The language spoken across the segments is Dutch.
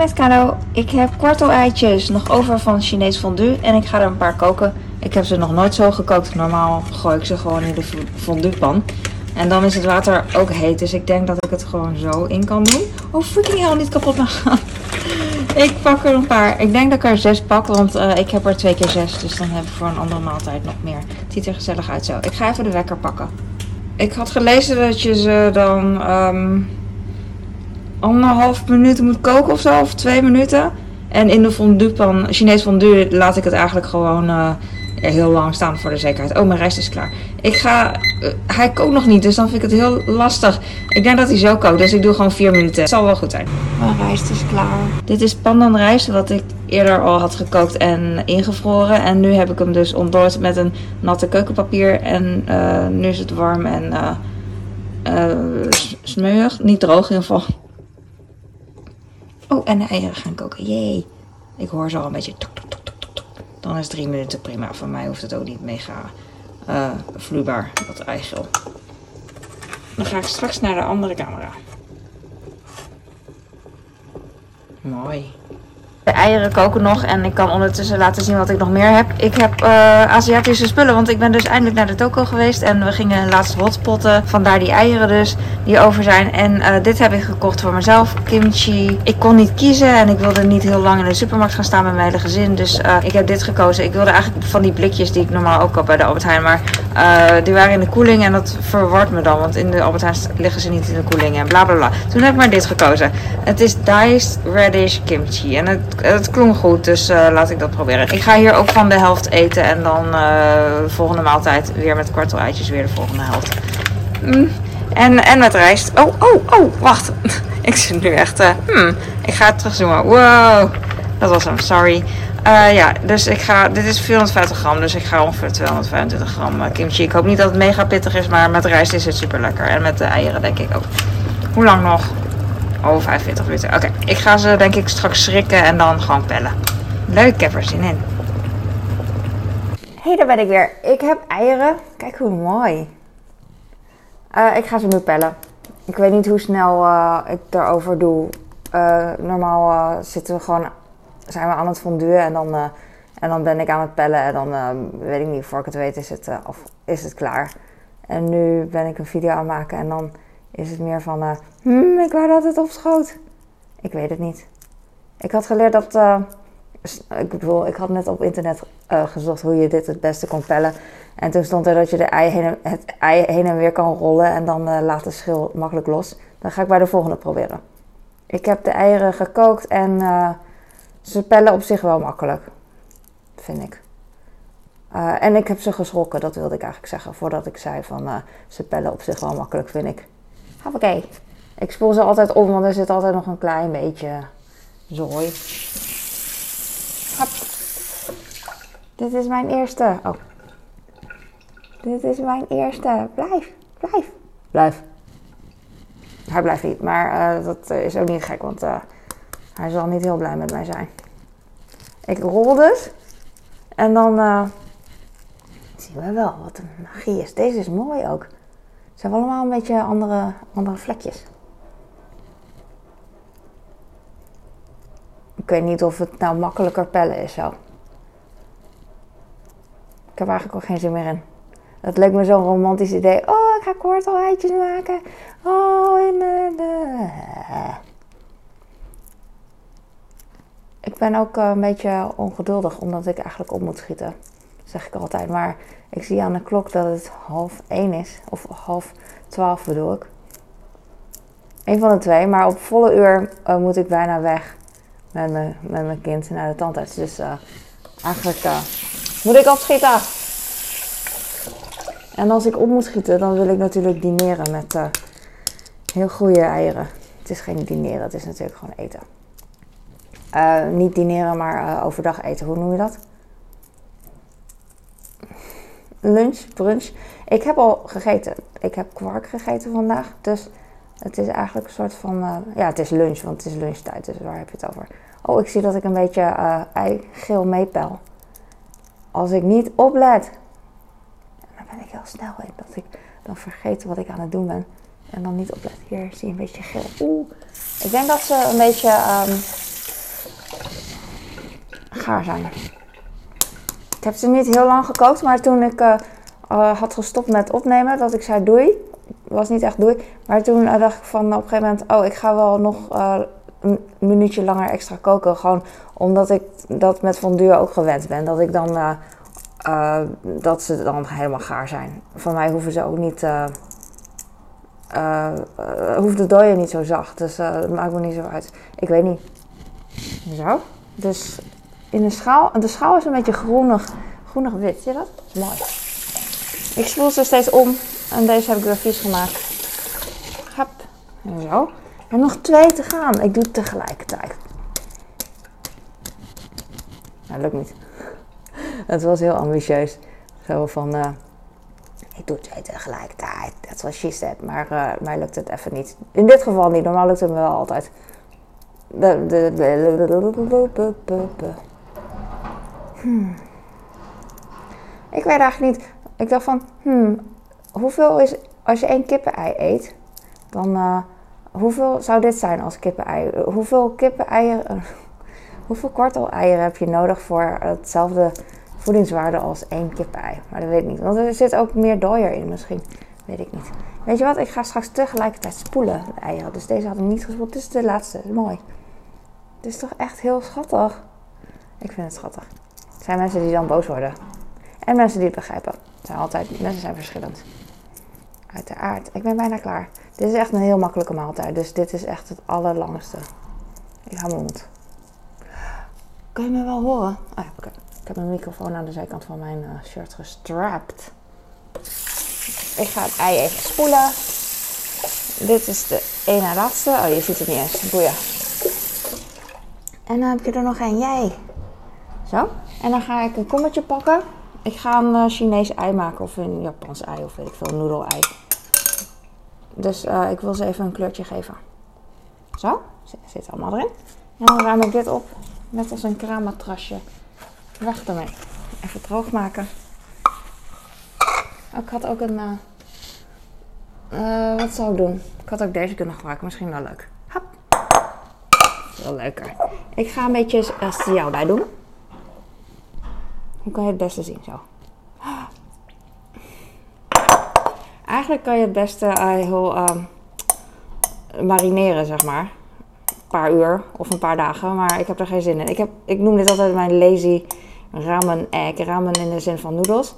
met Kano. Ik heb kwartel-eitjes nog over van Chinees fondue en ik ga er een paar koken. Ik heb ze nog nooit zo gekookt. Normaal gooi ik ze gewoon in de fonduepan. En dan is het water ook heet, dus ik denk dat ik het gewoon zo in kan doen. Oh, freaking hell, niet kapot mag gaan. ik pak er een paar. Ik denk dat ik er zes pak, want uh, ik heb er twee keer zes. Dus dan heb ik voor een andere maaltijd nog meer. Het ziet er gezellig uit zo. Ik ga even de wekker pakken. Ik had gelezen dat je ze dan um, anderhalf minuut moet koken of zo, of twee minuten. En in de fonduepan, Chinees fondue, laat ik het eigenlijk gewoon uh, heel lang staan voor de zekerheid. Oh, mijn rijst is klaar. Ik ga, uh, hij kookt nog niet, dus dan vind ik het heel lastig. Ik denk dat hij zo kookt, dus ik doe gewoon vier minuten. Het zal wel goed zijn. Mijn rijst is klaar. Dit is pandan rijst, wat ik eerder al had gekookt en ingevroren. En nu heb ik hem dus ontdooid met een natte keukenpapier. En uh, nu is het warm en smeuig. Niet droog in ieder geval. Oh, en de eieren gaan koken. Jee. Ik hoor zo al een beetje tok, tok, tok, tok, tok. Dan is drie minuten prima. Voor mij hoeft het ook niet mega uh, vloeibaar, dat eigeel. Dan ga ik straks naar de andere camera. Mooi. De eieren koken nog en ik kan ondertussen laten zien wat ik nog meer heb. Ik heb uh, Aziatische spullen, want ik ben dus eindelijk naar de toko geweest. En we gingen laatst hotspotten. Vandaar die eieren dus, die over zijn. En uh, dit heb ik gekocht voor mezelf. Kimchi. Ik kon niet kiezen en ik wilde niet heel lang in de supermarkt gaan staan met mijn hele gezin. Dus uh, ik heb dit gekozen. Ik wilde eigenlijk van die blikjes die ik normaal ook had bij de Albert Heijn. Maar die waren in de koeling en dat verwart me dan. Want in de Albert Heijn liggen ze niet in de koeling en bla bla bla. Toen heb ik maar dit gekozen. Het is Diced Radish Kimchi. En het het klonk goed, dus uh, laat ik dat proberen. Ik ga hier ook van de helft eten en dan de volgende maaltijd weer met kwartel-eitjes weer de volgende helft. Mm. En, en met rijst. Oh, oh, oh, wacht. ik zit nu echt... Hmm, ik ga het terugzoomen. Wow, dat was hem, sorry. ja, dus ik ga... Dit is 450 gram, dus ik ga ongeveer 225 gram kimchi. Ik hoop niet dat het mega pittig is, maar met rijst is het super lekker. En met de eieren denk ik ook. Hoe lang nog? Oh, 45 minuten. Oké, ik ga ze denk ik straks schrikken en dan gewoon pellen. Leuk, ik heb er zin in. hey, daar ben ik weer. Ik heb eieren. Kijk hoe mooi. Uh, ik ga ze nu pellen. Ik weet niet hoe snel uh, ik erover doe. Uh, normaal zitten we gewoon, zijn we aan het fonduen en dan, en dan ben ik aan het pellen. En dan weet ik niet, voor ik het weet is het, of is het klaar. En nu ben ik een video aan het maken en dan is het meer van, uh, hmm, ik wou dat het opschoot. Ik weet het niet. Ik had geleerd dat, uh, ik bedoel, ik had net op internet uh, gezocht hoe je dit het beste kon pellen. En toen stond er dat je de ei heen, het ei heen en weer kan rollen en dan laat de schil makkelijk los. Dan ga ik bij de volgende proberen. Ik heb de eieren gekookt en ze pellen op zich wel makkelijk. Vind ik. en ik heb ze geschrokken, dat wilde ik eigenlijk zeggen. Voordat ik zei van ze pellen op zich wel makkelijk, vind ik. Hoppakee. Ik spoel ze altijd om, want er zit altijd nog een klein beetje zooi. Hop. Dit is mijn eerste. Oh. Dit is mijn eerste. Blijf, blijf, blijf. Hij blijft niet, maar uh, dat is ook niet gek, want uh, hij zal niet heel blij met mij zijn. Ik rol dus. En dan uh, zien we wel wat een magie is. Deze is mooi ook. Ze hebben allemaal een beetje andere, andere vlekjes. Ik weet niet of het nou makkelijker pellen is zo. Ik heb eigenlijk ook geen zin meer in. Dat leek me zo'n romantisch idee. Oh, ik ga kwartel-eitjes maken. Oh, en de, Ik ben ook eh, een beetje ongeduldig, omdat ik eigenlijk op moet schieten zeg ik altijd. Maar ik zie aan de klok dat het half één is. Of half twaalf bedoel ik. Eén van de twee. Maar op volle uur uh, moet ik bijna weg met, me, met mijn kind naar de tandarts. Dus uh, eigenlijk uh, moet ik opschieten. En als ik op moet schieten, dan wil ik natuurlijk dineren met heel goede eieren. Het is geen dineren, het is natuurlijk gewoon eten. niet dineren, maar overdag eten. Hoe noem je dat? Lunch, brunch. Ik heb al gegeten. Ik heb kwark gegeten vandaag. Dus het is eigenlijk een soort van. Uh, ja, het is lunch, want het is lunchtijd. Dus waar heb je het over? Oh, ik zie dat ik een beetje uh, eigeel meepel. Als ik niet oplet, dan ben ik heel snel in. Dat ik dan vergeet wat ik aan het doen ben. En dan niet oplet. Hier zie je een beetje geel. Oeh. Ik denk dat ze een beetje. Um, gaar zijn. Ik heb ze niet heel lang gekookt, maar toen ik uh, had gestopt met opnemen, dat ik zei doei, was niet echt doei. Maar toen dacht ik van op een gegeven moment, oh, ik ga wel nog een minuutje langer extra koken. Gewoon omdat ik dat met fondue ook gewend ben. Dat ik dan, dat ze dan helemaal gaar zijn. Van mij hoeven ze ook niet hoeft de dooier niet zo zacht. Dus dat maakt me niet zo uit. Ik weet niet. Zo. Dus in de schaal. De schaal is een beetje groenig, groenig wit. Zie je dat? Dat is mooi. Ik spoel ze steeds om. En deze heb ik weer vies gemaakt. Hap. En zo. Heb nog twee te gaan. Ik doe het tegelijkertijd. Nou, lukt niet. Het was heel ambitieus. Zo van... Uh, ik doe twee tegelijkertijd. Dat was she said. Maar uh, mij lukt het even niet. In dit geval niet. Normaal lukt het me wel altijd. Hmm. Ik weet eigenlijk niet. Ik dacht van, hmm, hoeveel is, als je één kippenei eet, dan uh, hoeveel zou dit zijn als kippenei? Hoeveel kippeneieren, hoeveel kwartel-eieren heb je nodig voor hetzelfde voedingswaarde als één kip-ei. Maar dat weet ik niet. Want er zit ook meer dooier in misschien. Weet ik niet. Weet je wat? Ik ga straks tegelijkertijd spoelen, de eieren. Dus deze had ik niet gespoeld. Dit is de laatste. Mooi. Dit is toch echt heel schattig. Ik vind het schattig. Er zijn mensen die dan boos worden. En mensen die het begrijpen. Het zijn altijd, mensen zijn verschillend. Uiteraard. Ik ben bijna klaar. Dit is echt een heel makkelijke maaltijd. Dus dit is echt het allerlangste. Ik ga mijn mond. Kun je me wel horen? Ja, oké heb mijn microfoon aan de zijkant van mijn uh, shirt gestrapt. Ik ga het ei even spoelen. Dit is de ene laatste. Oh, je ziet het niet eens. Boeien. En dan heb je er nog een jij. Zo. En dan ga ik een kommetje pakken. Ik ga een uh, Chinees ei maken. Of een Japans ei. Of weet ik veel. Een ei. Dus uh, ik wil ze even een kleurtje geven. Zo. Zit allemaal erin. En dan ruim ik dit op. Net als een kraammatrasje. Weg ermee. Even droog maken. Ik had ook een. Uh, wat zou ik doen? Ik had ook deze kunnen gebruiken. Misschien wel leuk. Hop. Veel leuker. Ik ga een beetje uh, bij doen. Hoe kan je het beste zien? Zo. Eigenlijk kan je het beste uh, heel uh, marineren, zeg maar. Een paar uur of een paar dagen. Maar ik heb er geen zin in. Ik, heb, ik noem dit altijd mijn lazy ramen egg. Ramen in de zin van noedels.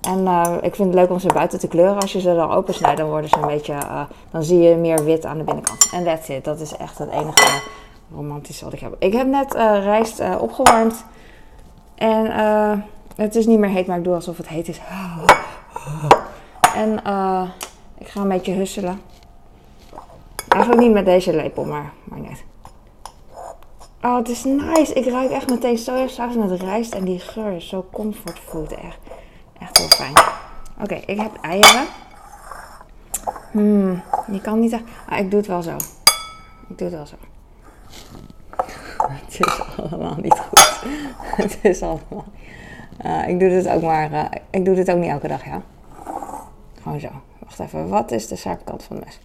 En uh, ik vind het leuk om ze buiten te kleuren. Als je ze dan opensnijdt, dan worden ze een beetje. Uh, dan zie je meer wit aan de binnenkant. En that's it. Dat is echt het enige romantische wat ik heb. Ik heb net rijst opgewarmd. En het is niet meer heet, maar ik doe alsof het heet is. En ik ga een beetje husselen. Eigenlijk niet met deze lepel, maar, maar net. Oh, het is nice. Ik ruik echt meteen sojasaus met rijst en die geur is zo comfort food. Echt, echt heel fijn. Oké, ik heb eieren. Hmm, je kan niet echt... Ah, ik doe het wel zo. Ik doe het wel zo. Allemaal niet goed. Het is allemaal... Uh, ik doe dit ook maar... Uh, ik doe dit ook niet elke dag, ja. Gewoon zo. Wacht even. Wat is de zijkant van het mes?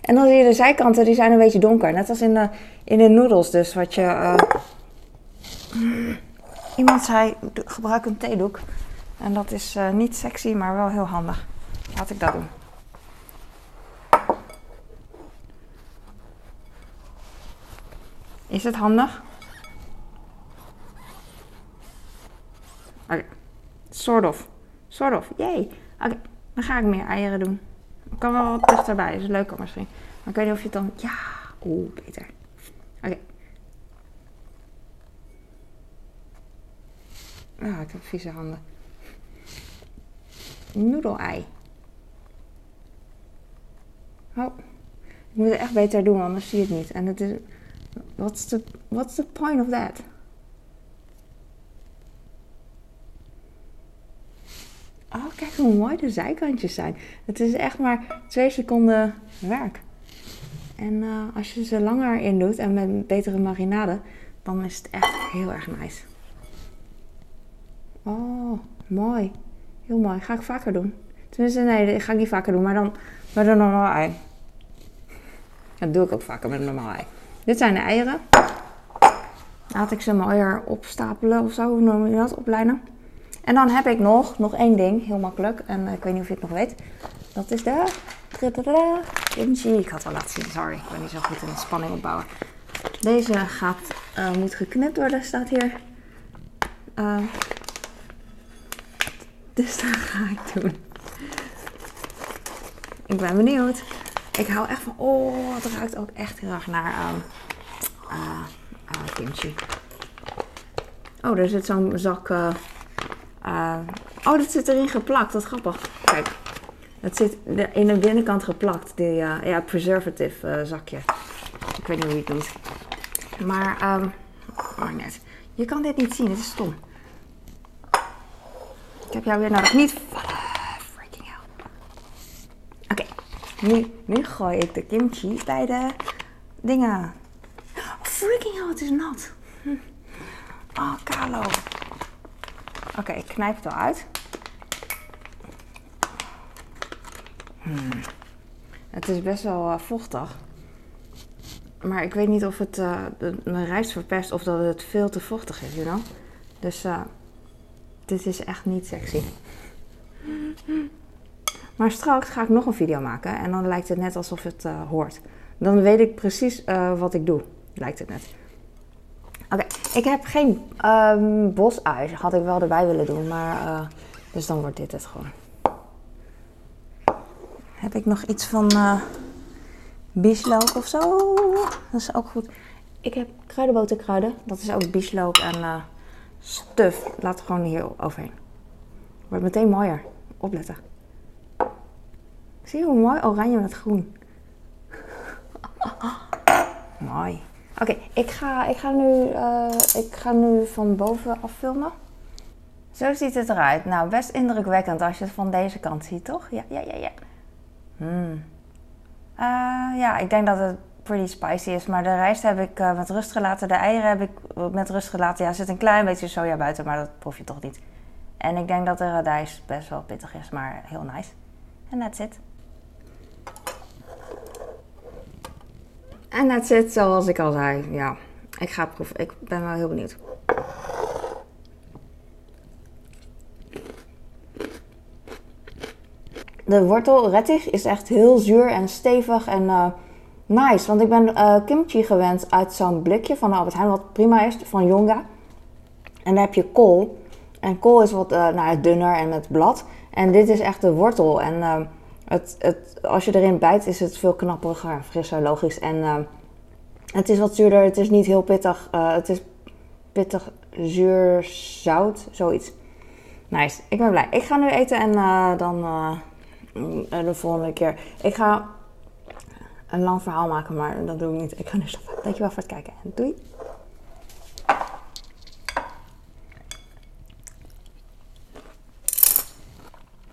En dan zie je de zijkanten, die zijn een beetje donker. Net als in de, in de noedels dus, wat je... Uh... Iemand zei, gebruik een theedoek. En dat is niet sexy, maar wel heel handig. Laat ik dat doen. Is het handig? Oké. Okay. Sort of. Sort of. Yay. Oké, dan ga ik meer eieren doen kan wel wat dichterbij, is leuker misschien. Maar ik weet niet of je het dan... Ja, oeh, beter. Oké. Ah, ik heb vieze handen. Noedelei. Oh, ik moet het echt beter doen, anders zie je het niet. En het is... What's the, what's the point of that? Oh, kijk hoe mooi de zijkantjes zijn. Het is echt maar twee seconden werk. En uh, als je ze langer in doet en met betere marinade, dan is het echt heel erg nice. Oh, mooi. Heel mooi. Ga ik vaker doen. Tenminste, nee, dat ga ik niet vaker doen, maar dan, maar dan normaal ei. Dat doe ik ook vaker met normaal ei. Dit zijn de eieren. Laat ik ze mooier opstapelen of zo, hoe noem je dat, oplijnen. En dan heb ik nog, nog één ding, heel makkelijk. En ik weet niet of je het nog weet. Dat is de kimchi. Ik had het al laten zien, sorry. Ik ben niet zo goed in de spanning opbouwen. Deze gaat, uh, moet geknipt worden, staat hier. Uh, dus dat ga ik doen. Ik ben benieuwd. Ik hou echt van, oh, het ruikt ook echt heel erg naar uh, kimchi. Oh, er zit zo'n zak. Uh, oh, dat zit erin geplakt. Dat grappig. Kijk, het zit in de binnenkant geplakt. Die ja, preservative zakje. Ik weet niet hoe je het noemt. Maar, um, maar net. Je kan dit niet zien, het is stom. Ik heb jou weer nodig. Niet Freaking hell. Oké, nu, gooi ik de kimchi bij de dingen. Oh, freaking hell, het is nat. Hm. Oh, Carlo. Oké, ik knijp het wel uit. Hmm. Het is best wel uh, vochtig. Maar ik weet niet of het uh, de, rijst verpest of dat het veel te vochtig is, you know? Dus uh, dit is echt niet sexy. Maar straks ga ik nog een video maken en dan lijkt het net alsof het uh, hoort. Dan weet ik precies wat ik doe, lijkt het net. Oké, ik heb geen um, bosui. Had ik wel erbij willen doen, maar dus dan wordt dit het gewoon. Heb ik nog iets van bieslook of zo. Dat is ook goed. Ik heb kruidenboterkruiden. Dat is ook bieslook en uh, stuf. Laat het gewoon hier overheen. Wordt meteen mooier. Opletten. Zie je hoe mooi? Oranje met groen. mooi. Oké, ik, ga, ik, ga nu, uh, ik ga nu van boven affilmen. Zo ziet het eruit. Nou, best indrukwekkend als je het van deze kant ziet, toch? Ja, ja, ja, ja. Hmm. Uh, ja, ik denk dat het pretty spicy is. Maar de rijst heb ik uh, met rust gelaten. De eieren heb ik met rust gelaten. Ja, er zit een klein beetje soja buiten, maar dat proef je toch niet. En ik denk dat de radijs best wel pittig is, maar heel nice. En that's it. En that's it, zoals ik al zei. Ja, ik ga proeven. Ik ben wel heel benieuwd. de wortel rettich is echt heel zuur en stevig en uh, nice. Want ik ben uh, kimchi gewend uit zo'n blikje van Albert Heijn, wat prima is, van Yonga. En daar heb je kool. En kool is wat uh, nou, dunner en met blad. En dit is echt de wortel. En het, als je erin bijt, is het veel knapperiger, frisser, logisch. En het is wat zuurder, het is niet heel pittig. het is pittig, zuur, zout, zoiets. Nice, ik ben blij. Ik ga nu eten en dan Mm, de volgende keer. Ik ga een lang verhaal maken, maar dat doe ik niet. Ik ga nu stoppen. Dankjewel voor het kijken en doei!